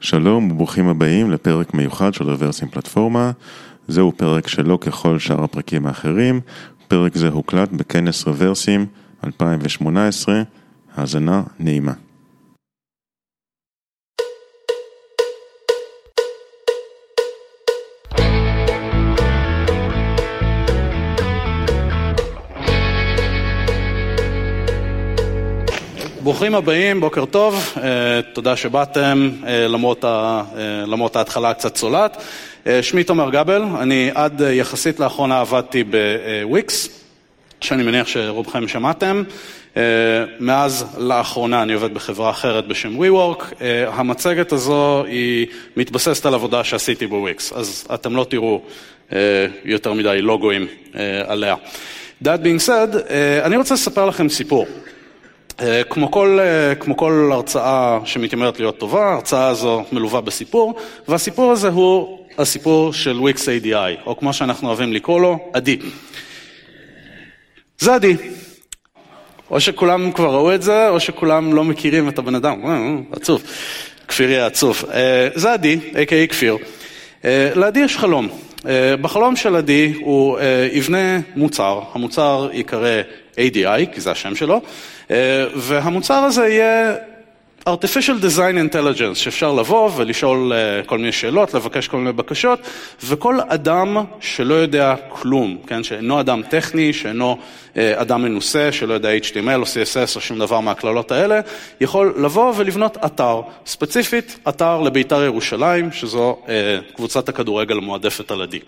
שלום וברוכים הבאים לפרק מיוחד של רוורסים פלטפורמה. זהו פרק שלא ככל שאר הפרקים האחרים. פרק זה הוקלט בכנס רוורסים 2018. האזנה נעימה. ברוכים הבאים, בוקר טוב, אה, תודה שבאתם אה, אה, למרות ההתחלה הקצת צולעת. שמי תומר גבל, אני עד יחסית לאחרונה עבדתי בוויקס, שאני מניח שרובכם שמעתם. מאז לאחרונה אני עובד בחברה אחרת בשם WeWork. המצגת הזו היא מתבססת על עבודה שעשיתי בוויקס, אז אתם לא תראו יותר מדי לוגוים עליה. That being said, אני רוצה לספר לכם סיפור. אה, כמו כל, אה, כמו כל הרצאה שמתיימרת להיות טובה, ההרצאה הזו מלווה בסיפור, והסיפור הזה הוא הסיפור של Wix ADI, או כמו שאנחנו אוהבים לקרוא לו, עדי. זה עדי. או שכולם כבר ראו את זה, או שכולם לא מכירים את הבן אדם. אה, עצוב. כפיר יהיה עצוב. זה עדי, a.k.a כפיר. לעדי יש חלום. בחלום של עדי הוא יבנה מוצר, המוצר ייקרא ADI, כי זה השם שלו, והמוצר הזה יהיה artificial design intelligence, שאפשר לבוא ולשאול אה, כל מיני שאלות, לבקש כל מיני בקשות, וכל אדם שלא יודע כלום, כן, שאינו אדם טכני, שאינו אה, אדם מנוסה, שלא יודע HTML או CSS או שום דבר מהקללות האלה, יכול לבוא ולבנות אתר, ספציפית אתר לביתר ירושלים, שזו קבוצת הכדורגל המועדפת על עדי.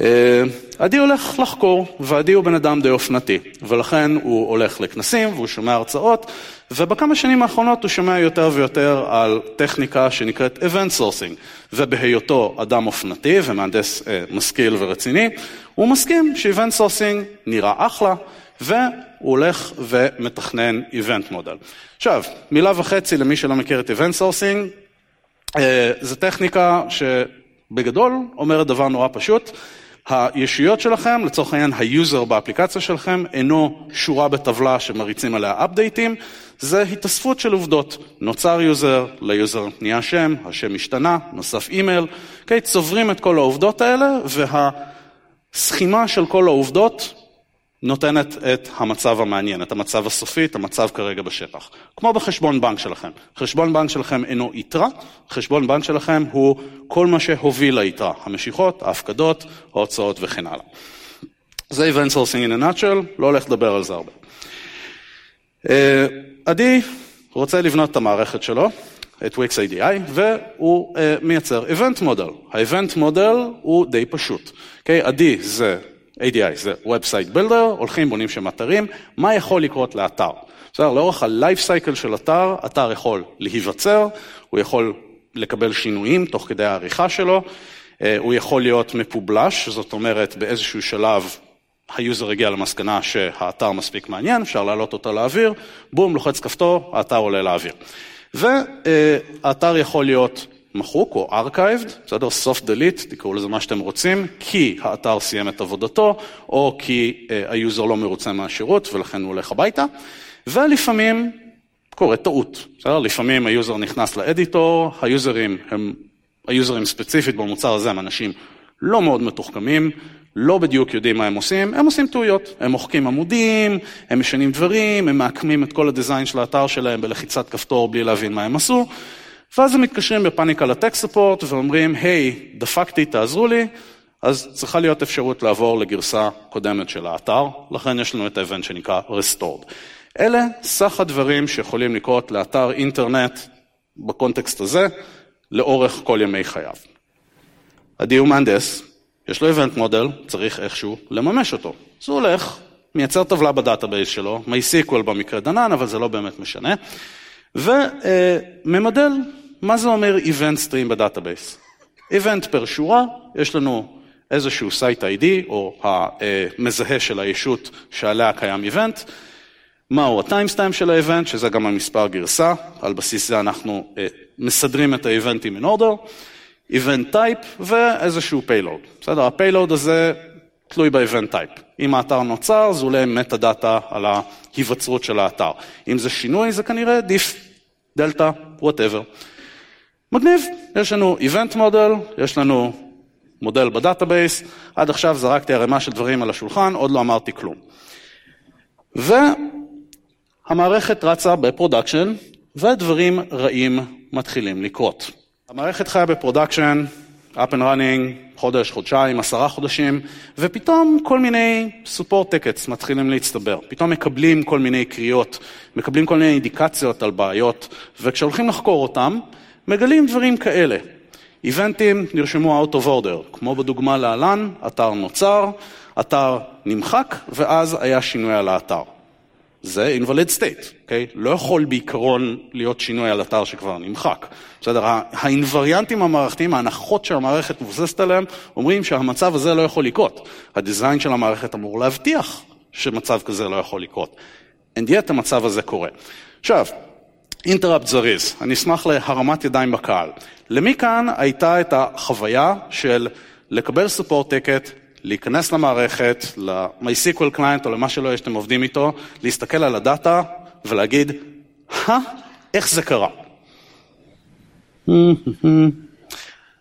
אה, עדי הולך לחקור, ועדי הוא בן אדם די אופנתי, ולכן הוא הולך לכנסים והוא שומע הרצאות, ובכמה שנים האחרונות הוא שומע יותר ויותר על טכניקה שנקראת Event Sourcing, ובהיותו אדם אופנתי ומהנדס אה, משכיל ורציני, הוא מסכים ש-Event Sourcing נראה אחלה, והוא הולך ומתכנן Event Model. עכשיו, מילה וחצי למי שלא מכיר את Event Sourcing, אה, זו טכניקה שבגדול אומרת דבר נורא פשוט, הישויות שלכם, לצורך העניין ה user באפליקציה שלכם, אינו שורה בטבלה שמריצים עליה אפדייטים, זה התאספות של עובדות. נוצר user, ל user נהיה שם, השם השתנה, נוסף אימייל, okay, אוקיי? צוברים את כל העובדות האלה, והסכימה של כל העובדות נותנת את המצב המעניין, את המצב הסופי, את המצב כרגע בשטח. כמו בחשבון בנק שלכם. חשבון בנק שלכם אינו יתרה, חשבון בנק שלכם הוא כל מה שהוביל ליתרה, המשיכות, ההפקדות, ההוצאות וכן הלאה. זה Event Sourcing in a nutshell, לא הולך לדבר על זה הרבה. אה, עדי רוצה לבנות את המערכת שלו, את Wix ADI, והוא uh, מייצר Event Model. ה-Event Model הוא די פשוט. Okay, אוקיי? עדי זה ADI זה Website Builder, הולכים, בונים שם אתרים, מה יכול לקרות לאתר? בסדר, לאורך ה-life cycle של אתר, אתר יכול להיווצר, הוא יכול לקבל שינויים תוך כדי העריכה שלו, אה, הוא יכול להיות מפובלש, זאת אומרת באיזשהו שלב ה user הגיע למסקנה שהאתר מספיק מעניין, אפשר להעלות אותו לאוויר, בום, לוחץ כפתור, האתר עולה לאוויר. והאתר יכול להיות מחוק או archived, בסדר? soft delete, תקראו לזה מה שאתם רוצים, כי האתר סיים את עבודתו, או כי uh, ה user לא מרוצה מהשירות ולכן הוא הולך הביתה, ולפעמים קורה טעות, בסדר? לפעמים ה user נכנס ל editor, היוזרים הם, היוזרים ספציפית במוצר הזה הם אנשים לא מאוד מתוחכמים, לא בדיוק יודעים מה הם עושים, הם עושים טעויות, הם מוחקים עמודים, הם משנים דברים, הם מעקמים את כל ה design של האתר שלהם בלחיצת כפתור בלי להבין מה הם עשו. ואז הם מתקשרים בפאניקה ל tech support ואומרים, היי, דפקתי, תעזרו לי, אז צריכה להיות אפשרות לעבור לגרסה קודמת של האתר, לכן יש לנו את ה event שנקרא Restored. אלה סך הדברים שיכולים לקרות לאתר אינטרנט ב context הזה, לאורך כל ימי חייו. עדי הוא מהנדס, יש לו event model, צריך איכשהו לממש אותו. אז הוא הולך, מייצר טבלה ב database שלו, MySQL במקרה דנן, אבל זה לא באמת משנה, וממדל מה זה אומר Event Stream ב database? Event פר שורה, יש לנו איזשהו site ID או המזהה של הישות שעליה קיים Event, מהו ה timestamp של ה event, שזה גם המספר גרסה, על בסיס זה אנחנו אה, מסדרים את ה event ים in order, event type ואיזשהו payload. בסדר, ה payload הזה תלוי ב-event type. אם האתר נוצר, זה עולה metadata על ההיווצרות של האתר. אם זה שינוי, זה כנראה diff, דלתא, whatever. מגניב, יש לנו Event Model, יש לנו מודל ב database, עד עכשיו זרקתי ערימה של דברים על השולחן, עוד לא אמרתי כלום. והמערכת רצה ב production, ודברים רעים מתחילים לקרות. המערכת חיה ב production, up and running, חודש, חודשיים, עשרה חודשים, ופתאום כל מיני support tickets מתחילים להצטבר. פתאום מקבלים כל מיני קריאות, מקבלים כל מיני אינדיקציות על בעיות, וכשהולכים לחקור אותם, מגלים דברים כאלה. איבנטים נרשמו out of order, כמו בדוגמה להלן, אתר נוצר, אתר נמחק, ואז היה שינוי על האתר. זה invalid state, אוקיי? לא יכול בעיקרון להיות שינוי על אתר שכבר נמחק. בסדר? האינווריאנטים המערכתיים, ההנחות שהמערכת מבוססת עליהם, אומרים שהמצב הזה לא יכול לקרות. הדיזיין של המערכת אמור להבטיח שמצב כזה לא יכול לקרות. And yet המצב הזה קורה. עכשיו, אינטראפט זריז, אני אשמח להרמת ידיים בקהל. למי כאן הייתה את החוויה של לקבל support ticket, להיכנס למערכת, ל-MySQL client או למה שלא יש שאתם עובדים איתו, להסתכל על הדאטה ולהגיד, הא, איך זה קרה?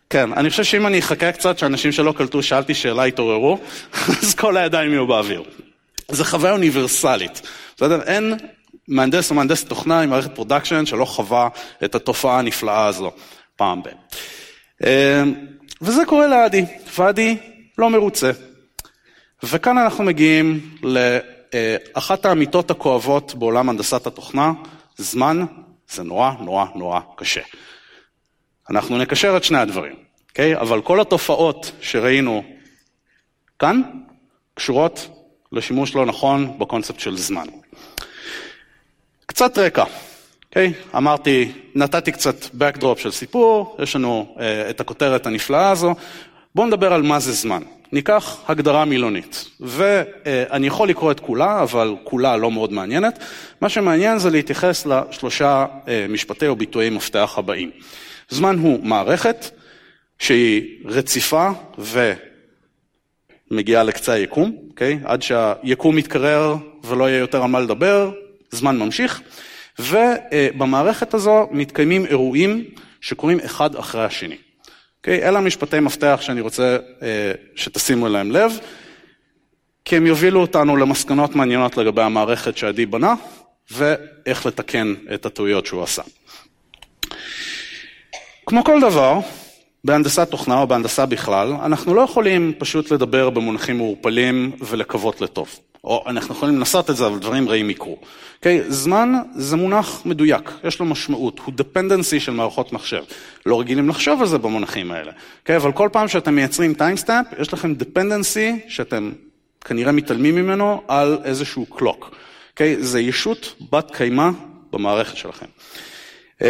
כן, אני חושב שאם אני אחכה קצת, שאנשים שלא קלטו, שאלתי שאלה, יתעוררו, אז כל הידיים יהיו באוויר. זו חוויה אוניברסלית, בסדר? אין מהנדס או מהנדס תוכנה עם מערכת production שלא חווה את התופעה הנפלאה הזו פעם ב... אמ, וזה קורה לעדי, ועדי לא מרוצה. וכאן אנחנו מגיעים לאחת האמיתות הכואבות בעולם הנדסת התוכנה, זמן זה נורא נורא נורא קשה. אנחנו נקשר את שני הדברים, אוקיי? Okay? אבל כל התופעות שראינו כאן קשורות לשימוש לא נכון בקונספט של זמן. קצת רקע, אוקיי? Okay? אמרתי, נתתי קצת backdrop של סיפור, יש לנו uh, את הכותרת הנפלאה הזו, בואו נדבר על מה זה זמן. ניקח הגדרה מילונית, ואני יכול לקרוא את כולה, אבל כולה לא מאוד מעניינת. מה שמעניין זה להתייחס לשלושה אה, משפטי או ביטויי מפתח הבאים. זמן הוא מערכת שהיא רציפה ומגיעה לקצה היקום, אוקיי? עד שהיקום מתקרר ולא יהיה יותר על מה לדבר, זמן ממשיך. ובמערכת הזו מתקיימים אירועים שקורים אחד אחרי השני. אוקיי? אלה המשפטי מפתח שאני רוצה אה, שתשימו אליהם לב, כי הם יובילו אותנו למסקנות מעניינות לגבי המערכת שעדי בנה, ואיך לתקן את הטעויות שהוא עשה. כמו כל דבר, בהנדסת תוכנה או בהנדסה בכלל, אנחנו לא יכולים פשוט לדבר במונחים מעורפלים ולקוות לטוב. או אנחנו יכולים לנסות את זה, אבל דברים רעים יקרו. Okay, אוקיי? זמן זה מונח מדויק, יש לו משמעות, הוא dependency של מערכות מחשב. לא רגילים לחשוב על זה במונחים האלה. Okay, אוקיי? אבל כל פעם שאתם מייצרים timestamp, יש לכם dependency שאתם כנראה מתעלמים ממנו על איזשהו clock. Okay, אוקיי? זה ישות בת קיימא במערכת שלכם. Uh,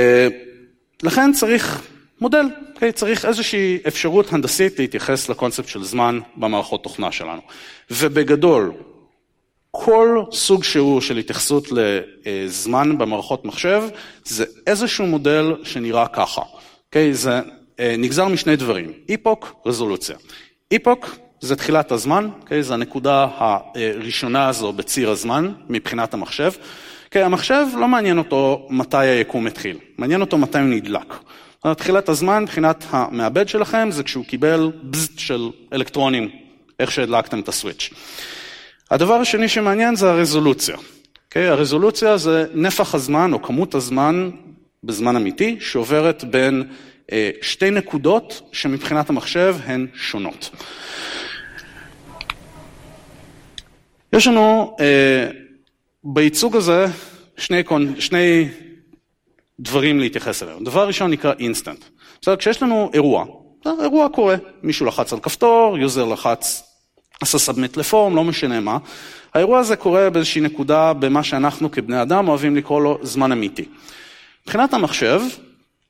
לכן צריך מודל, okay, צריך איזושהי אפשרות הנדסית להתייחס לקונספט של זמן במערכות תוכנה שלנו. ובגדול, כל סוג שהוא של התייחסות לזמן במערכות מחשב, זה איזשהו מודל שנראה ככה. Okay, אוקיי? זה אה, נגזר משני דברים, איפוק, רזולוציה. איפוק זה תחילת הזמן, okay, אוקיי? זה הנקודה הראשונה הזו בציר הזמן מבחינת המחשב. Okay, אוקיי? המחשב לא מעניין אותו מתי היקום התחיל, מעניין אותו מתי הוא נדלק. תחילת הזמן מבחינת המעבד שלכם זה כשהוא קיבל בזט של אלקטרונים, איך שהדלקתם את הסוויץ'. הדבר השני שמעניין זה הרזולוציה. Okay, אוקיי? הרזולוציה זה נפח הזמן או כמות הזמן בזמן אמיתי שעוברת בין אה, שתי נקודות שמבחינת המחשב הן שונות. יש לנו אה, בייצוג הזה שני, שני דברים להתייחס אליהם. דבר ראשון נקרא אינסטנט. בסדר, כשיש לנו אירוע, אירוע קורה, מישהו לחץ על כפתור, user לחץ עשה submit ל form, לא משנה מה. האירוע הזה קורה באיזושהי נקודה במה שאנחנו כבני אדם אוהבים לקרוא לו זמן אמיתי. מבחינת המחשב,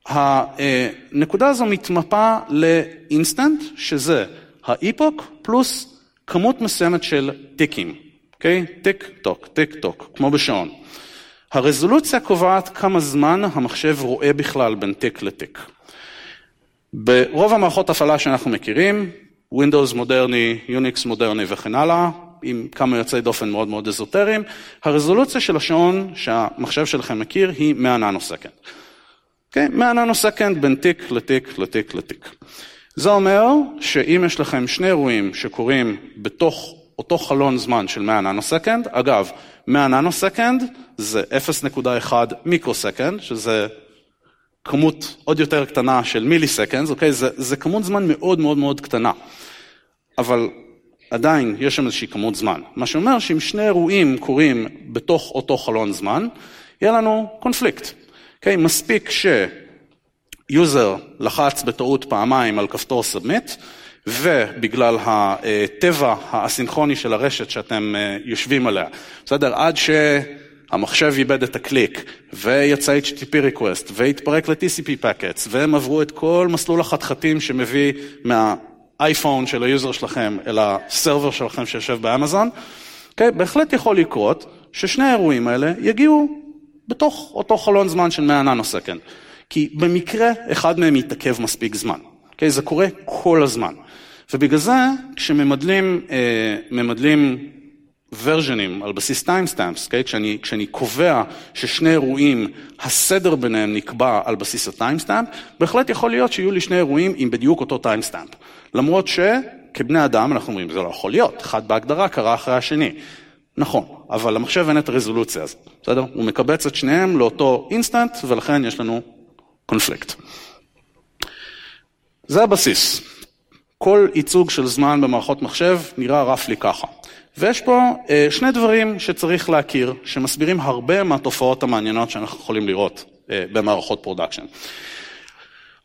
הנקודה הזו מתמפה לאינסטנט, שזה ה epoch פלוס כמות מסוימת של טיקים, אוקיי? טיק טוק, טיק טוק, כמו בשעון. הרזולוציה קובעת כמה זמן המחשב רואה בכלל בין טיק לטיק. ברוב המערכות הפעלה שאנחנו מכירים, Windows מודרני, Unix מודרני וכן הלאה, עם כמה יוצאי דופן מאוד מאוד אזוטריים, הרזולוציה של השעון שהמחשב שלכם מכיר היא 100 nanosecond. אוקיי? מאה nanosecond בין טיק לטיק לטיק לטיק. זה אומר שאם יש לכם שני אירועים שקורים בתוך אותו חלון זמן של 100 nanosecond, אגב, 100 nanosecond זה 0.1 microsecond, שזה כמות עוד יותר קטנה של millisecond, אוקיי? זה, זה כמות זמן מאוד מאוד מאוד קטנה. אבל עדיין יש שם איזושהי כמות זמן. מה שאומר שאם שני אירועים קורים בתוך אותו חלון זמן, יהיה לנו קונפליקט. אוקיי? מספיק ש user לחץ בטעות פעמיים על כפתור submit, ובגלל הטבע האסינכרוני של הרשת שאתם אה, יושבים עליה, בסדר? עד שהמחשב עיבד את הקליק, ויצא HTTP request, והתפרק ל-TCP packets, והם עברו את כל מסלול החתחתים שמביא מהאייפון של ה user שלכם אל ה server שלכם שיושב באמזון, אוקיי? בהחלט יכול לקרות ששני האירועים האלה יגיעו בתוך אותו חלון זמן של 100 nanosecond. כי במקרה אחד מהם יתעכב מספיק זמן. אוקיי? זה קורה כל הזמן. ובגלל זה, כשממדלים אה, ממדלים ורז'נים על בסיס timestamps, okay? כשאני, כשאני קובע ששני אירועים, הסדר ביניהם נקבע על בסיס ה timestamp, בהחלט יכול להיות שיהיו לי שני אירועים עם בדיוק אותו timestamp. למרות שכבני אדם אנחנו אומרים, זה לא יכול להיות, אחד בהגדרה קרה אחרי השני. נכון, אבל למחשב אין את הרזולוציה הזאת, בסדר? הוא מקבץ את שניהם לאותו אינסטנט, ולכן יש לנו קונפליקט. זה הבסיס. כל ייצוג של זמן במערכות מחשב נראה roughly ככה. ויש פה אה, שני דברים שצריך להכיר, שמסבירים הרבה מהתופעות המעניינות שאנחנו יכולים לראות אה, במערכות production.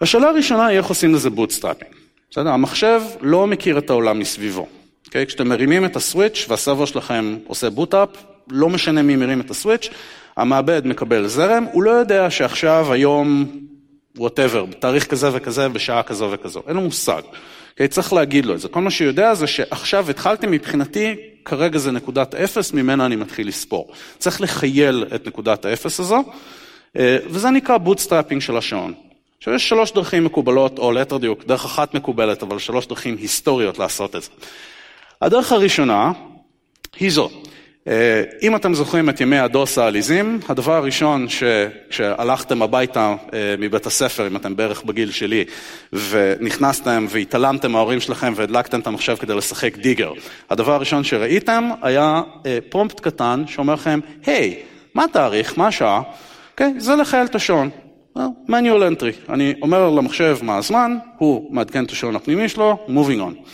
השאלה הראשונה היא איך עושים לזה bootstrapping. בסדר? המחשב לא מכיר את העולם מסביבו. Okay? אוקיי? כשאתם מרימים את ה switch וה server שלכם עושה boot-up, לא משנה מי מרים את ה switch, המעבד מקבל זרם, הוא לא יודע שעכשיו, היום, whatever, בתאריך כזה וכזה, בשעה כזו וכזו, אין לו מושג. Okay? אוקיי? צריך להגיד לו את זה. כל מה שהוא יודע זה שעכשיו התחלתי מבחינתי, כרגע זה נקודת אפס, ממנה אני מתחיל לספור. צריך לכייל את נקודת האפס הזו, אה, וזה נקרא bootstrapping של השעון. עכשיו יש שלוש דרכים מקובלות, או ליתר דיוק, דרך אחת מקובלת, אבל שלוש דרכים היסטוריות לעשות את זה. הדרך הראשונה היא זו. אה, אם אתם זוכרים את ימי הדוס העליזים, הדבר הראשון שכשהלכתם הביתה אה, מבית הספר, אם אתם בערך בגיל שלי, ונכנסתם והתעלמתם מההורים שלכם והדלקתם את המחשב כדי לשחק דיגר, הדבר הראשון שראיתם היה אה, פרומפט קטן שאומר לכם, היי, מה התאריך, מה השעה? Okay, אוקיי? זה לחייל את השעון. manual entry, אני אומר למחשב מה הזמן, הוא מעדכן את השעון הפנימי שלו, moving on.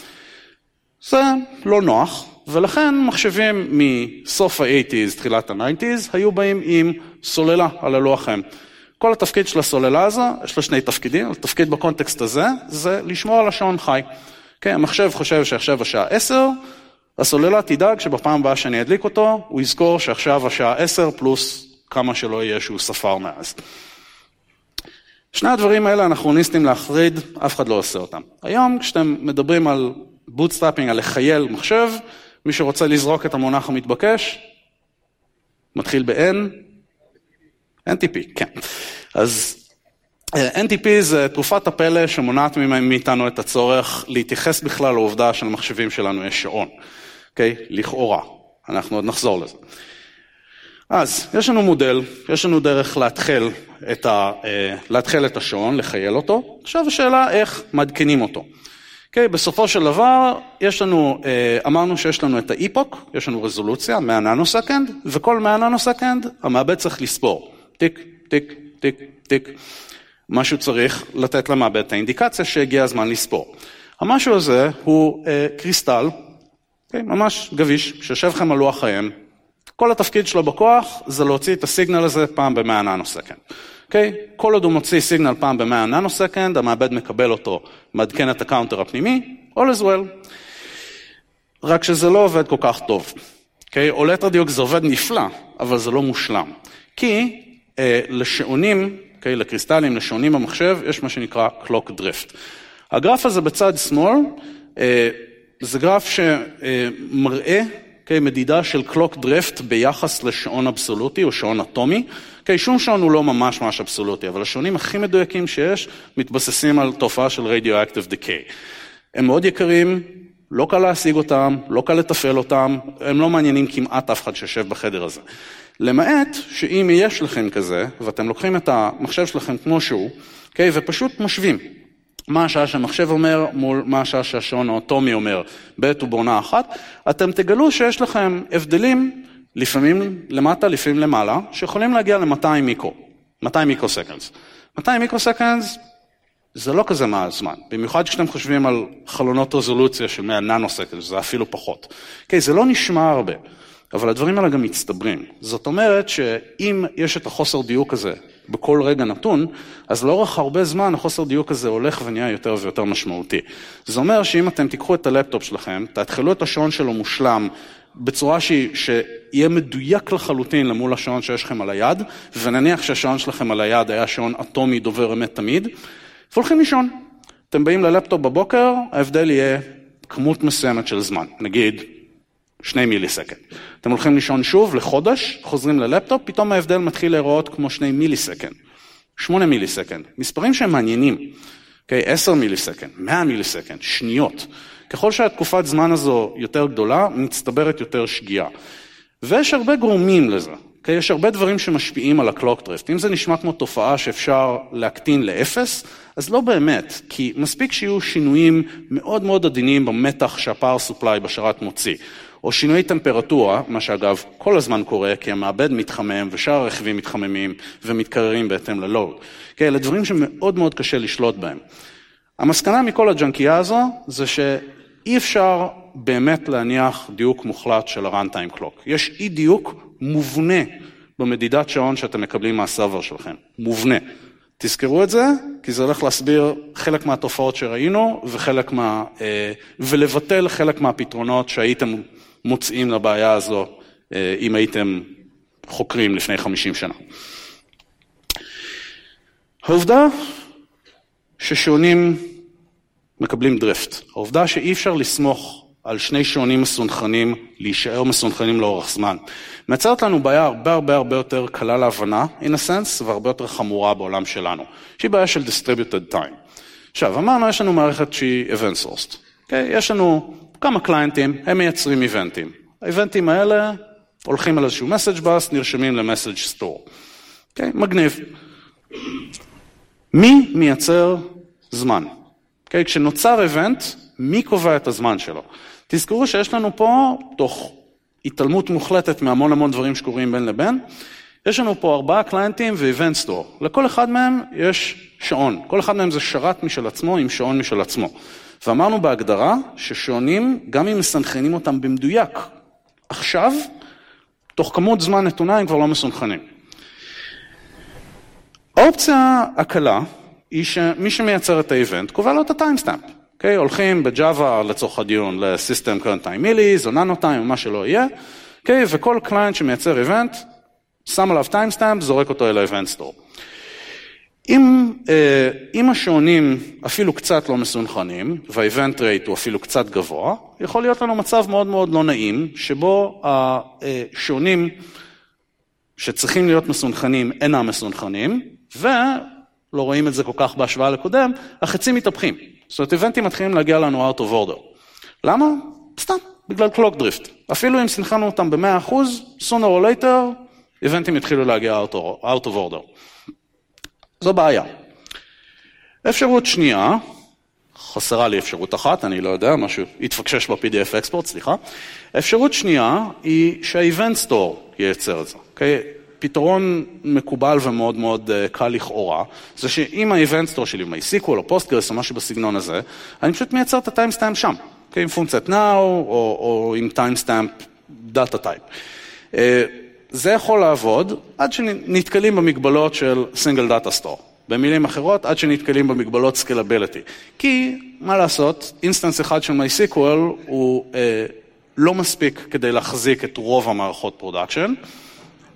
זה לא נוח, ולכן מחשבים מסוף ה-80's, תחילת ה-90's, היו באים עם סוללה על הלוחם. כל התפקיד של הסוללה הזו, יש לה שני תפקידים, התפקיד בקונטקסט הזה, זה לשמור על השעון חי. כן, המחשב חושב שעכשיו השעה 10, הסוללה תדאג שבפעם הבאה שאני אדליק אותו, הוא יזכור שעכשיו השעה 10 פלוס כמה שלא יהיה שהוא ספר מאז. שני הדברים האלה אנכרוניסטים להחריד, אף אחד לא עושה אותם. היום כשאתם מדברים על bootstrapping, על לכייל מחשב, מי שרוצה לזרוק את המונח המתבקש, מתחיל ב-N, NTP, כן. אז אה, NTP זה תרופת הפלא שמונעת מאיתנו את הצורך להתייחס בכלל לעובדה שלמחשבים שלנו יש שעון, אוקיי? לכאורה, אנחנו עוד נחזור לזה. אז יש לנו מודל, יש לנו דרך להתחיל את, ה, אה, להתחיל את השעון, לחייל אותו, עכשיו השאלה איך מעדכנים אותו. Okay, אוקיי, בסופו של דבר, יש לנו, אה, אמרנו שיש לנו את האיפוק, יש לנו רזולוציה, 100 ננו-סקנד, וכל 100 ננו-סקנד המעבד צריך לספור. טיק, טיק, טיק, טיק. משהו צריך לתת למעבד את האינדיקציה שהגיע הזמן לספור. המשהו הזה הוא אה, crystal, okay, אוקיי, ממש גביש, שיושב לכם על לוח האם, כל התפקיד שלו בכוח זה להוציא את ה signal הזה פעם ב-100 nanosecond. אוקיי? כל עוד הוא מוציא signal פעם ב-100 nanosecond, המעבד מקבל אותו, מעדכן את ה counter הפנימי, all is well. רק שזה לא עובד כל כך טוב. אוקיי? או ליתר דיוק זה עובד נפלא, אבל זה לא מושלם. כי אה, לשעונים, אוקיי? לקריסטלים, לשעונים במחשב, יש מה שנקרא clock drift. הגרף הזה בצד שמאל, אה, זה גרף שמראה okay, מדידה של קלוק דרפט ביחס לשעון אבסולוטי או שעון אטומי. Okay, אוקיי, שום שעון הוא לא ממש ממש אבסולוטי, אבל השעונים הכי מדויקים שיש מתבססים על תופעה של רדיואקטיב דיקיי. הם מאוד יקרים, לא קל להשיג אותם, לא קל לתפעל אותם, הם לא מעניינים כמעט אף אחד שיושב בחדר הזה. למעט שאם יש לכם כזה, ואתם לוקחים את המחשב שלכם כמו שהוא, okay, אוקיי, ופשוט משווים מה השעה שהמחשב אומר מול מה השעה שהשעון האוטומי אומר בעת ובעונה אחת, אתם תגלו שיש לכם הבדלים, לפעמים למטה, לפעמים למעלה, שיכולים להגיע ל-200 מיקרו, 200 מיקרו סקנדס. 200 microseconds זה לא כזה מלא זמן, במיוחד כשאתם חושבים על חלונות רזולוציה של 100 nanoseconds, זה אפילו פחות. כן, זה לא נשמע הרבה. אבל הדברים האלה גם מצטברים. זאת אומרת שאם יש את החוסר דיוק הזה בכל רגע נתון, אז לאורך הרבה זמן החוסר דיוק הזה הולך ונהיה יותר ויותר משמעותי. זה אומר שאם אתם תיקחו את הלפטופ שלכם, תתחילו את השעון שלו מושלם, בצורה שהיא, שיהיה מדויק לחלוטין למול השעון שיש לכם על היד, ונניח שהשעון שלכם על היד היה שעון אטומי דובר אמת תמיד, והולכים לישון. אתם באים ללפטופ בבוקר, ההבדל יהיה כמות מסוימת של זמן, נגיד שני millisecond. אתם הולכים לישון שוב לחודש, חוזרים ללפטופ, פתאום ההבדל מתחיל להיראות כמו שני millisecond, שמונה millisecond, מספרים שהם מעניינים, אוקיי, עשר millisecond, מאה millisecond, שניות. ככל שהתקופת זמן הזו יותר גדולה, מצטברת יותר שגיאה. ויש הרבה גורמים לזה, אוקיי? יש הרבה דברים שמשפיעים על הקלוק דריפט. אם זה נשמע כמו תופעה שאפשר להקטין לאפס, אז לא באמת, כי מספיק שיהיו שינויים מאוד מאוד עדינים במתח שהפאר סופליי בשרת מוציא. או שינוי טמפרטורה, מה שאגב כל הזמן קורה, כי המעבד מתחמם ושאר הרכיבים מתחממים ומתקררים בהתאם ללואוד. כן, אלה דברים שמאוד מאוד קשה לשלוט בהם. המסקנה מכל הג'נקייה הזו זה שאי אפשר באמת להניח דיוק מוחלט של ה-runtime clock. יש אי דיוק מובנה במדידת שעון שאתם מקבלים מהסרבר שלכם, מובנה. תזכרו את זה, כי זה הולך להסביר חלק מהתופעות שראינו וחלק מה... אה, ולבטל חלק מהפתרונות שהייתם מוצאים לבעיה הזו אה, אם הייתם חוקרים לפני 50 שנה. העובדה ששעונים מקבלים דריפט, העובדה שאי אפשר לסמוך על שני שעונים מסונכנים להישאר מסונכנים לאורך זמן, מייצרת לנו בעיה הרבה הרבה הרבה יותר קלה להבנה, in a sense, והרבה יותר חמורה בעולם שלנו, שהיא בעיה של distributed time. עכשיו, אמרנו, יש לנו מערכת שהיא event sourced, okay? אוקיי? יש לנו כמה קליינטים, הם מייצרים איבנטים. האיבנטים האלה הולכים על איזשהו message bus, נרשמים ל-message store. Okay, מגניב. מי מייצר זמן? Okay, כשנוצר איבנט, מי קובע את הזמן שלו? תזכרו שיש לנו פה, תוך התעלמות מוחלטת מהמון המון דברים שקורים בין לבין, יש לנו פה ארבעה קליינטים ואיבנט סטור. לכל אחד מהם יש שעון. כל אחד מהם זה שרת משל עצמו עם שעון משל עצמו. ואמרנו בהגדרה ששעונים, גם אם מסנכרנים אותם במדויק עכשיו, תוך כמות זמן נתונה הם כבר לא מסונכנים. האופציה הקלה היא שמי שמייצר את ה event קובע לו את ה timestamp. Okay, אוקיי? הולכים בג'אווה לצורך הדיון ל System current time millis או nano time או מה שלא יהיה, okay, אוקיי? וכל client שמייצר event, שם עליו timestamp, זורק אותו אל ה event store. אם, אה, אם השעונים אפילו קצת לא מסונכנים, וה event rate הוא אפילו קצת גבוה, יכול להיות לנו מצב מאוד מאוד לא נעים, שבו השעונים שצריכים להיות מסונכנים אינם מסונכנים, ולא רואים את זה כל כך בהשוואה לקודם, החצים מתהפכים. זאת אומרת, איבנטים מתחילים להגיע לנו out of order. למה? סתם, בגלל clock drift. אפילו אם סנכרנו אותם ב-100%, sooner or later, איבנטים יתחילו להגיע out of order. זו בעיה. אפשרות שנייה, חסרה לי אפשרות אחת, אני לא יודע, משהו התפקשש ב-PDF אקספורט, סליחה. אפשרות שנייה היא שה-Event Store ייצר את זה, אוקיי? פתרון מקובל ומאוד מאוד אה, קל לכאורה, זה שאם ה-Event Store שלי, MySQL או PostGRES או משהו בסגנון הזה, אני פשוט מייצר את ה-Timestamp שם, אוקיי? עם פונקציית Now או, או עם Timestamp Data Type. זה יכול לעבוד עד שנתקלים במגבלות של סינגל דאטה סטור. במילים אחרות, עד שנתקלים במגבלות scalability. כי, מה לעשות, instance אחד של MySQL הוא אה, לא מספיק כדי להחזיק את רוב המערכות production.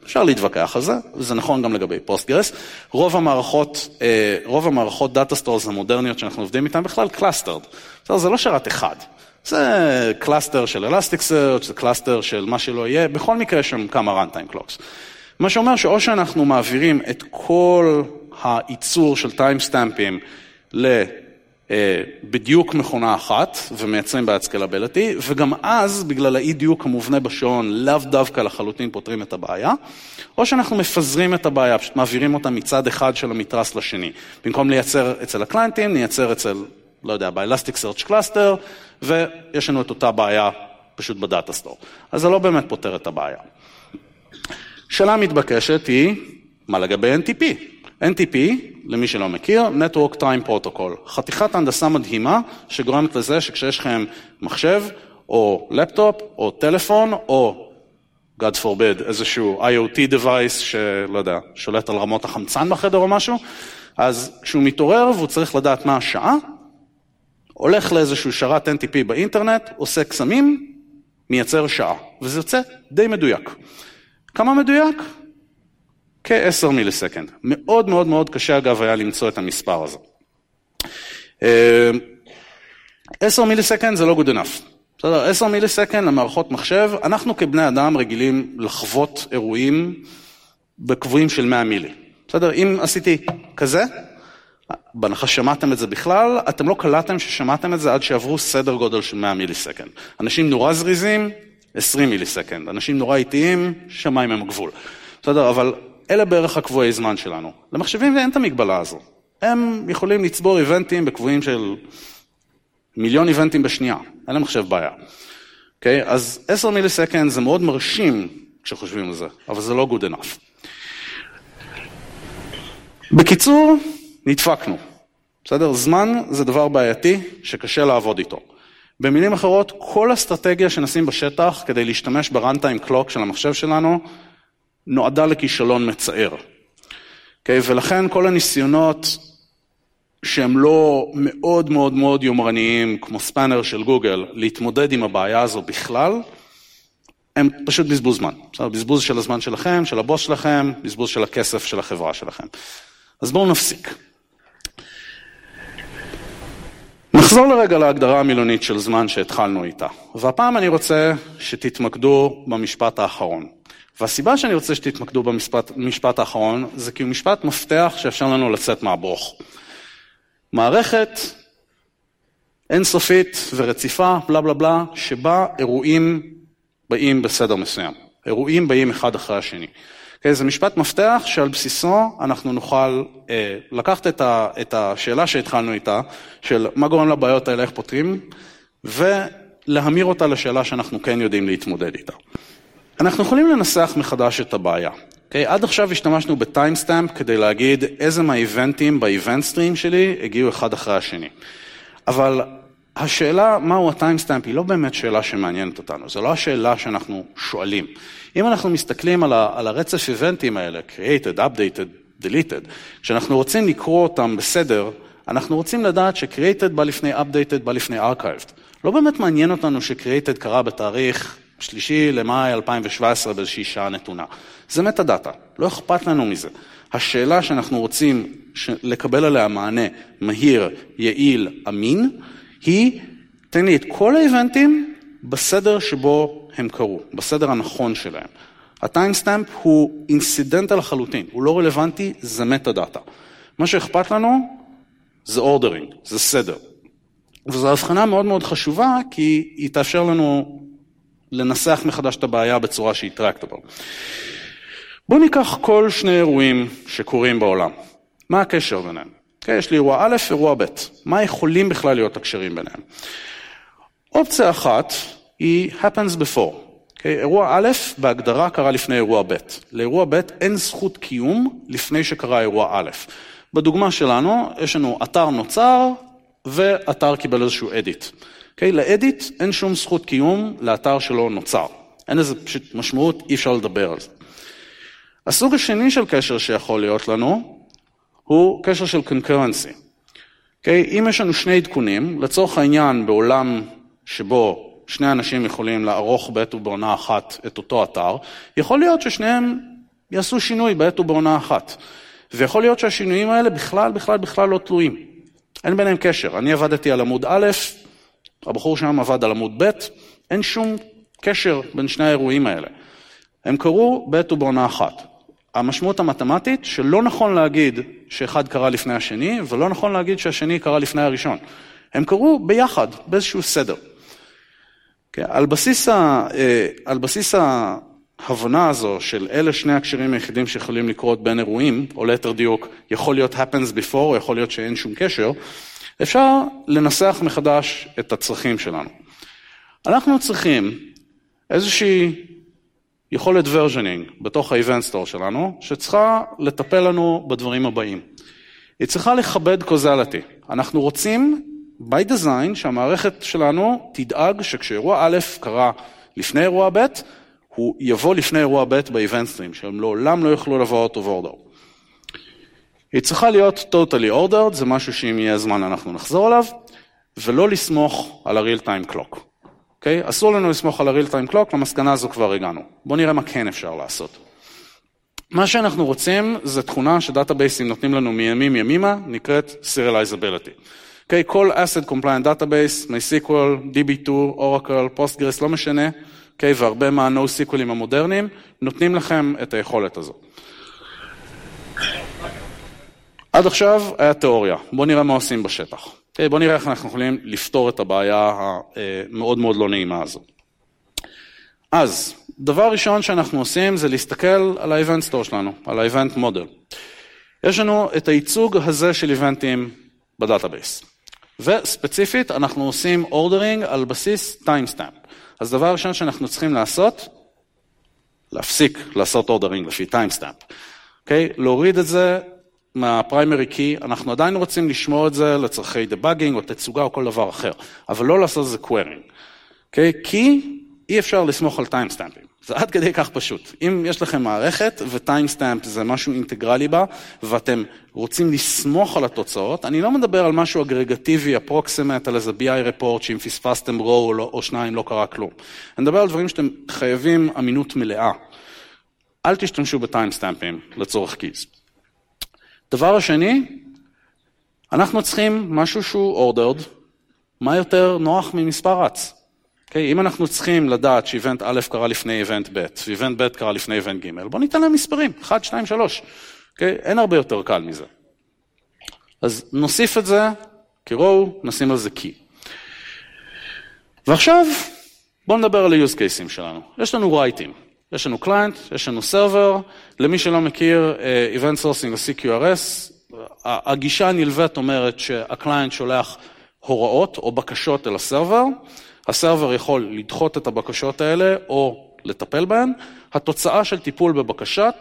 אפשר להתווכח על זה, זה נכון גם לגבי פוסטגרס. רוב המערכות, אה, רוב המערכות data stores המודרניות שאנחנו עובדים איתן בכלל clustered. זה לא שרת אחד. זה cluster של Elasticsearch, זה cluster של מה שלא יהיה, בכל מקרה יש שם כמה runtime clocks. מה שאומר שאו שאנחנו מעבירים את כל הייצור של טיימסטמפים ל... בדיוק מכונה אחת ומייצרים בעיית scalability, וגם אז, בגלל האי דיוק המובנה בשעון, לאו דווקא לחלוטין פותרים את הבעיה, או שאנחנו מפזרים את הבעיה, פשוט מעבירים אותה מצד אחד של המתרס לשני. במקום לייצר אצל הקליינטים, נייצר אצל, לא יודע, ב-Elastic Search Cluster, ויש לנו את אותה בעיה פשוט בדאטה סטור. אז זה לא באמת פותר את הבעיה. שאלה מתבקשת היא, מה לגבי NTP? NTP, למי שלא מכיר, Network Time Protocol, חתיכת הנדסה מדהימה שגורמת לזה שכשיש לכם מחשב או לפטופ או טלפון או God forbid איזשהו IoT device שלא יודע, שולט על רמות החמצן בחדר או משהו, אז כשהוא מתעורר והוא צריך לדעת מה השעה, הולך לאיזשהו שרת NTP באינטרנט, עושה קסמים, מייצר שעה, וזה יוצא די מדויק. כמה מדויק? כ-10 מיליסקנד. מאוד מאוד מאוד קשה אגב היה למצוא את המספר הזה. 10 מיליסקנד זה לא good enough. בסדר, 10 מיליסקנד למערכות מחשב, אנחנו כבני אדם רגילים לחוות אירועים בקבועים של 100 מילי. בסדר, אם עשיתי כזה, בהנחה שמעתם את זה בכלל, אתם לא קלטתם ששמעתם את זה עד שעברו סדר גודל של 100 מיליסקנד. אנשים נורא זריזים, 20 מיליסקנד. אנשים נורא איטיים, שמיים הם הגבול. בסדר, אבל אלה בערך הקבועי זמן שלנו. למחשבים אין את המגבלה הזו. הם יכולים לצבור איבנטים בקבועים של מיליון איבנטים בשנייה, אין למחשב בעיה. אוקיי? Okay? אז 10 מיליסקנד זה מאוד מרשים כשחושבים על זה, אבל זה לא good enough. בקיצור, נדפקנו. בסדר? זמן זה דבר בעייתי שקשה לעבוד איתו. במילים אחרות, כל אסטרטגיה שנשים בשטח כדי להשתמש בראנטיים קלוק של המחשב שלנו, נועדה לכישלון מצער. Okay, אוקיי? ולכן כל הניסיונות שהם לא מאוד מאוד מאוד יומרניים, כמו ספאנר של גוגל, להתמודד עם הבעיה הזו בכלל, הם פשוט בזבוז זמן. בסדר? בזבוז של הזמן שלכם, של הבוס שלכם, בזבוז של הכסף של החברה שלכם. אז בואו נפסיק. נחזור לרגע להגדרה המילונית של זמן שהתחלנו איתה, והפעם אני רוצה שתתמקדו במשפט האחרון. והסיבה שאני רוצה שתתמקדו במשפט האחרון, זה כי הוא משפט מפתח שאפשר לנו לצאת מהברוך. מערכת אינסופית ורציפה, בלה בלה בלה, שבה אירועים באים בסדר מסוים. אירועים באים אחד אחרי השני. Okay? זה משפט מפתח שעל בסיסו אנחנו נוכל אה, לקחת את, ה, את השאלה שהתחלנו איתה, של מה גורם לבעיות האלה, איך פותרים, ולהמיר אותה לשאלה שאנחנו כן יודעים להתמודד איתה. אנחנו יכולים לנסח מחדש את הבעיה. Okay, אוקיי? עד עכשיו השתמשנו בטיימסטמפ כדי להגיד איזה מהאיבנטים באיבנט סטרים שלי הגיעו אחד אחרי השני. אבל השאלה מהו ה timestamp היא לא באמת שאלה שמעניינת אותנו, זו לא השאלה שאנחנו שואלים. אם אנחנו מסתכלים על, ה, על הרצף איבנטים האלה, created, updated, deleted, כשאנחנו רוצים לקרוא אותם בסדר, אנחנו רוצים לדעת ש-created בא לפני updated, בא לפני archived. לא באמת מעניין אותנו ש-created קרה בתאריך שלישי למאי 2017 באיזושהי שעה נתונה. זה metadata, לא אכפת לנו מזה. השאלה שאנחנו רוצים לקבל עליה מענה מהיר, יעיל, אמין, היא, תן לי את כל האיבנטים בסדר שבו הם קרו, בסדר הנכון שלהם. ה timestamp הוא incidental לחלוטין, הוא לא רלוונטי, זה metadata. מה שאכפת לנו זה ordering, זה סדר. וזו הבחנה מאוד מאוד חשובה, כי היא תאפשר לנו לנסח מחדש את הבעיה בצורה שהיא tractable. בואו ניקח כל שני אירועים שקורים בעולם. מה הקשר ביניהם? אוקיי, יש לי אירוע א', אירוע ב'. מה יכולים בכלל להיות הקשרים ביניהם? אופציה אחת היא happens before. Okay, אוקיי? אירוע א' בהגדרה קרה לפני אירוע ב'. לאירוע ב' אין זכות קיום לפני שקרה אירוע א'. בדוגמה שלנו, יש לנו אתר נוצר ואתר קיבל איזשהו אדיט. Okay? לאדיט אין שום זכות קיום לאתר שלא נוצר. אין לזה פשוט משמעות, אי אפשר לדבר על זה. הסוג השני של קשר שיכול להיות לנו, הוא קשר של. Okay? אוקיי? אם יש לנו שני עדכונים, לצורך העניין בעולם שבו שני אנשים יכולים לערוך בעת ובעונה אחת את אותו אתר, יכול להיות ששניהם יעשו שינוי בעת ובעונה אחת. ויכול להיות שהשינויים האלה בכלל, בכלל, בכלל לא תלויים. אין ביניהם קשר. אני עבדתי על עמוד א', הבחור שם עבד על עמוד ב', אין שום קשר בין שני האירועים האלה. הם קרו בעת ובעונה אחת. המשמעות המתמטית שלא נכון להגיד שאחד קרה לפני השני, ולא נכון להגיד שהשני קרה לפני הראשון. הם קרו ביחד, באיזשהו סדר. כן, על בסיס, ה, אה, על בסיס ההבנה הזו של אלה שני הקשרים היחידים שיכולים לקרות בין אירועים, או ליתר דיוק, יכול להיות happens before, או יכול להיות שאין שום קשר, אפשר לנסח מחדש את הצרכים שלנו. אנחנו צריכים איזושהי יכולת versioning בתוך ה-event store שלנו, שצריכה לטפל לנו בדברים הבאים. היא צריכה לכבד causality. אנחנו רוצים, by design, שהמערכת שלנו תדאג שכשאירוע א' קרה לפני אירוע ב', הוא יבוא לפני אירוע ב' ב-event stream, שהם לעולם לא יוכלו לבוא out of order. היא צריכה להיות totally ordered, זה משהו שאם יהיה זמן אנחנו נחזור עליו, ולא לסמוך על ה-real time clock. אוקיי? Okay? אסור לנו לסמוך על ה-real time clock, למסקנה הזו כבר הגענו. בואו נראה מה כן אפשר לעשות. מה שאנחנו רוצים זה תכונה שדאטאבייסים נותנים לנו מימים ימימה, נקראת serializability. אוקיי? כל asset compliant database, MySQL, DB2, Oracle, Postgres, לא משנה, אוקיי? והרבה מה-NoSQLים המודרניים, נותנים לכם את היכולת הזו. עד עכשיו היה תיאוריה, בואו נראה מה עושים בשטח. Okay, בואו נראה איך אנחנו יכולים לפתור את הבעיה המאוד מאוד לא נעימה הזו. אז, דבר ראשון שאנחנו עושים זה להסתכל על ה-event store שלנו, על ה-event model. יש לנו את הייצוג הזה של איבנטים ב database. וספציפית אנחנו עושים ordering על בסיס timestamp. אז דבר ראשון שאנחנו צריכים לעשות, להפסיק לעשות ordering לפי timestamp. אוקיי? Okay? להוריד את זה מה primary key, אנחנו עדיין רוצים לשמור את זה לצורכי debugging או תצוגה או כל דבר אחר, אבל לא לעשות את זה querying. אוקיי? כי אי אפשר לסמוך על טיימסטמפים. זה עד כדי כך פשוט. אם יש לכם מערכת ו timestamp זה משהו אינטגרלי בה, ואתם רוצים לסמוך על התוצאות, אני לא מדבר על משהו אגרגטיבי, approximate, על איזה BI report, שאם פספסתם row או, לא, או שניים לא קרה כלום. אני מדבר על דברים שאתם חייבים אמינות מלאה. אל תשתמשו בטיימסטמפים לצורך קיז. דבר השני, אנחנו צריכים משהו שהוא ordered, מה יותר נוח ממספר רץ. Okay, אוקיי? אם אנחנו צריכים לדעת שאיבנט א' קרה לפני איבנט ב', ואיבנט ב' קרה לפני איבנט ג', בואו ניתן להם מספרים, 1, 2, 3. Okay, אין הרבה יותר קל מזה. אז נוסיף את זה כ-row, נשים על זה key. ועכשיו, בואו נדבר על ה-use cases שלנו. יש לנו writing. יש לנו client, יש לנו server, למי שלא מכיר, uh, Event Sourcing או CQRS, הגישה הנלווית אומרת שה client שולח הוראות או בקשות אל ה server, ה server יכול לדחות את הבקשות האלה או לטפל בהן, התוצאה של טיפול בבקשת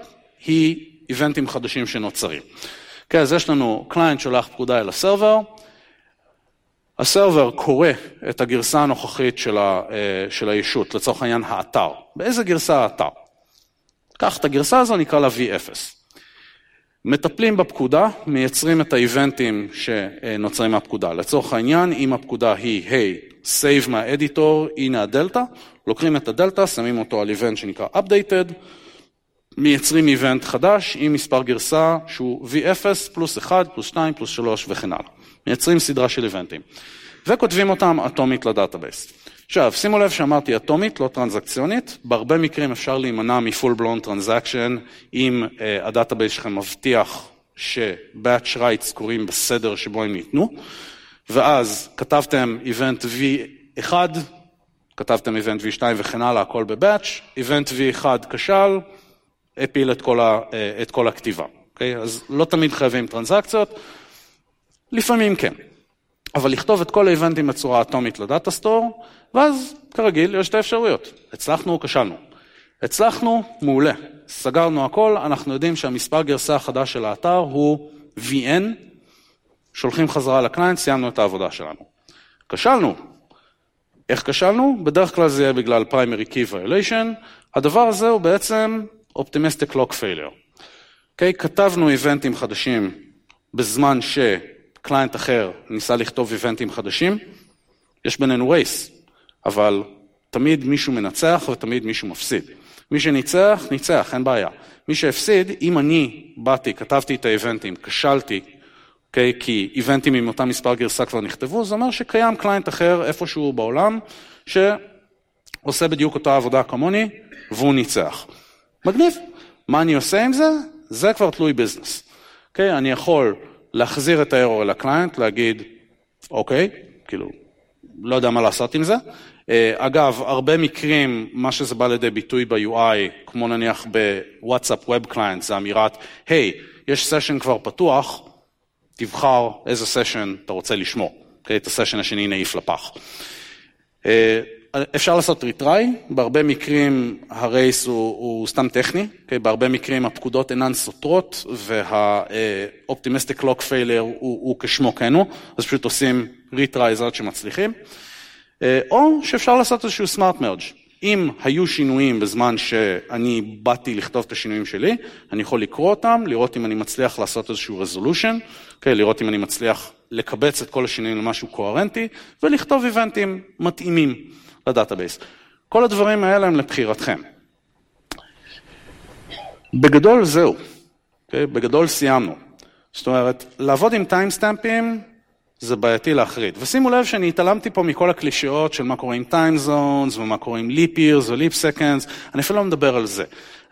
היא איבנטים חדשים שנוצרים. כן, אז יש לנו קליינט שולח פקודה אל הסרבר, הסרבר קורא את הגרסה הנוכחית של, אה, של הישות, לצורך העניין האתר. באיזה גרסה האתר? קח את הגרסה הזו, נקרא לה V0. מטפלים בפקודה, מייצרים את האיבנטים שנוצרים מהפקודה. לצורך העניין, אם הפקודה היא, היי, hey, save מהאדיטור, הנה הדלתא, לוקחים את הדלתא, שמים אותו על איבנט שנקרא updated, מייצרים event חדש עם מספר גרסה שהוא V0 פלוס 1 פלוס 2 פלוס 3 וכן הלאה. מייצרים סדרה של איבנטים. וכותבים אותם אטומית ל database. עכשיו, שימו לב שאמרתי אטומית, לא טרנזקציונית, בהרבה מקרים אפשר להימנע מ full-blown transaction אם uh, ה database שלכם מבטיח ש- batch writes קורים בסדר שבו הם ניתנו, ואז כתבתם event v1, כתבתם event v2 וכן הלאה, הכל ב-batch, event v1 כשל, הפיל את כל, ה, uh, את כל הכתיבה. אוקיי? אז לא תמיד חייבים טרנזקציות, לפעמים כן. אבל לכתוב את כל האיבנטים בצורה אטומית לדאטה סטור, ואז כרגיל יש את האפשרויות. הצלחנו או כשלנו. הצלחנו, מעולה. סגרנו הכל, אנחנו יודעים שהמספר גרסה החדש של האתר הוא VN, שולחים חזרה לקליינט, סיימנו את העבודה שלנו. כשלנו. איך כשלנו? בדרך כלל זה יהיה בגלל primary key violation. הדבר הזה הוא בעצם optimistic lock failure. Okay, אוקיי? כתבנו איבנטים חדשים בזמן ש... קליינט אחר ניסה לכתוב איבנטים חדשים, יש בינינו רייס, אבל תמיד מישהו מנצח ותמיד מישהו מפסיד. מי שניצח, ניצח, אין בעיה. מי שהפסיד, אם אני באתי, כתבתי את האיבנטים, כשלתי, okay, אוקיי, כי איבנטים עם אותה מספר גרסה כבר נכתבו, זה אומר שקיים client אחר איפשהו בעולם, שעושה בדיוק אותה עבודה כמוני, והוא ניצח. מגניב. מה אני עושה עם זה? זה כבר תלוי business. אוקיי? אני יכול להחזיר את האירור אל ה client, להגיד, אוקיי, כאילו, לא יודע מה לעשות עם זה. אה, אגב, הרבה מקרים, מה שזה בא לידי ביטוי ב-UI, כמו נניח בוואטסאפ web client, זה אמירת, היי, hey, יש session כבר פתוח, תבחר איזה session אתה רוצה לשמור. Okay, אוקיי? את ה session השני נעיף לפח. אפשר לעשות retry, בהרבה מקרים ה race הוא, הוא סתם טכני, okay? בהרבה מקרים הפקודות אינן סותרות וה-optimistic lock failure הוא, כשמו כן הוא, אז פשוט עושים retry עד שמצליחים. אה, או שאפשר לעשות איזשהו smart merge. אם היו שינויים בזמן שאני באתי לכתוב את השינויים שלי, אני יכול לקרוא אותם, לראות אם אני מצליח לעשות איזשהו resolution, okay? לראות אם אני מצליח לקבץ את כל השינויים למשהו קוהרנטי, ולכתוב איבנטים מתאימים ל database. כל הדברים האלה הם לבחירתכם. בגדול זהו, okay? אוקיי? בגדול סיימנו. זאת אומרת, לעבוד עם טיימסטמפים זה בעייתי להחריד. ושימו לב שאני התעלמתי פה מכל הקלישאות של מה קורה עם time zones ומה קורה עם leap years ו-leap seconds, אני אפילו לא מדבר על זה.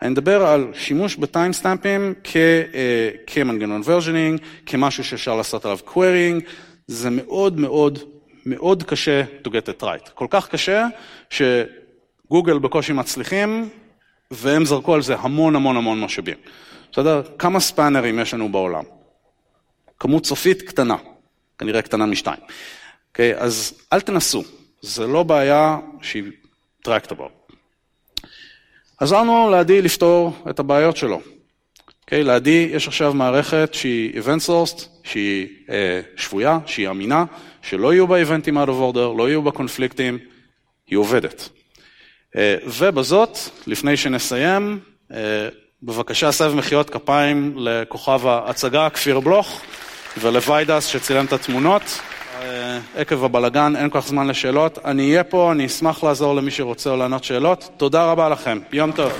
אני מדבר על שימוש בטיימסטמפים אה, כמנגנון versioning, כמשהו שאפשר לעשות עליו querying, זה מאוד מאוד מאוד קשה to get it right. כל כך קשה שגוגל בקושי מצליחים והם זרקו על זה המון המון המון משאבים. בסדר? כמה ספאנרים יש לנו בעולם? כמות סופית קטנה. כנראה קטנה משתיים. Okay, אוקיי? אז אל תנסו, זה לא בעיה שהיא טרקטבל. עזרנו לעדי לפתור את הבעיות שלו. אוקיי? לעדי יש עכשיו מערכת שהיא event sourced, שהיא אה, שבויה, שהיא אמינה, שלא יהיו בה איבנטים out of order, לא יהיו בה קונפליקטים, היא עובדת. אה, ובזאת, לפני שנסיים, אה, בבקשה סב מחיאות כפיים לכוכב ההצגה, כפיר בלוך. ולוויידס שצילם את התמונות. אה, עקב הבלגן, אין כל כך זמן לשאלות. אני אהיה פה, אני אשמח לעזור למי שרוצה לענות שאלות. תודה רבה לכם, יום טוב.